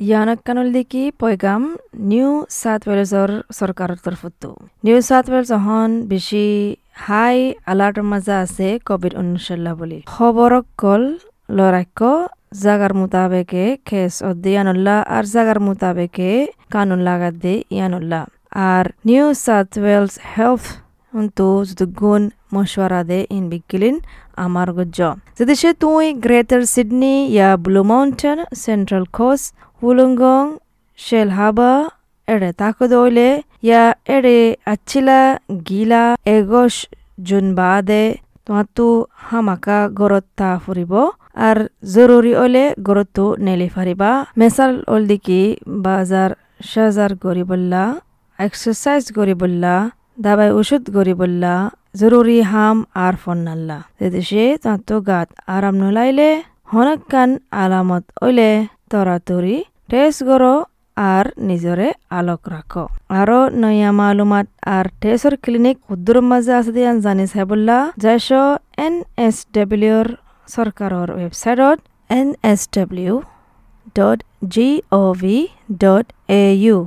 ইয়ানাক্কানুল দিকি পয়গাম new south ওয়েলসর সরকারের তরফতো new South Wales হন বেশি হাই আলার্টৰ মাজা আছে কোভিড উনচল্লাহ বুলি খবরক কল লৰাক্য জাগার মোতাবেকে খেস অদ্দিয়ানুল্লাহ আর জাগার মোতাবেকে কানুন লাগাত দে ইয়ানুল্লাহ আর নিউ সাউথ ওয়েলস হেলথ উন্তু গুণ মশওয়ারা দে ইন বিকিলিন আমার গজ্জ যদি সে তুই গ্রেটার সিডনি ইয়া ব্লু মাউন্টেন সেন্ট্রাল কোস্ট হাবা এড়ে তাকো দইলে ইয়া এড়ে আচ্ছিলা গিলা এগোশ জুন বাদে তোমাতো হামাকা গরত তা ফুরিব আর জরুরি ওলে গরতো নেলি ফারিবা মেসাল ওল দিকি বাজার সাজার গরিবল্লা এক্সারসাইজ গরিবল্লা দাবাই ওষুধ গরিবল্লা জরুরি হাম আর ফন্নাল্লা সে তাঁতো গাত আরাম নলাইলে হনকান আলামত ওইলে তরাতরি টেস্ট গরো আর নিজরে আলোক রাখো আরও নয়া মালুমাত আর টেসর ক্লিনিক উদ্দুর মাঝে আছে দিয়ান জানি সাহেবুল্লাহ যাইশ এন এস ডব্লিউর সরকারের ৱেবছাইটত N S W dot G O V dot A U.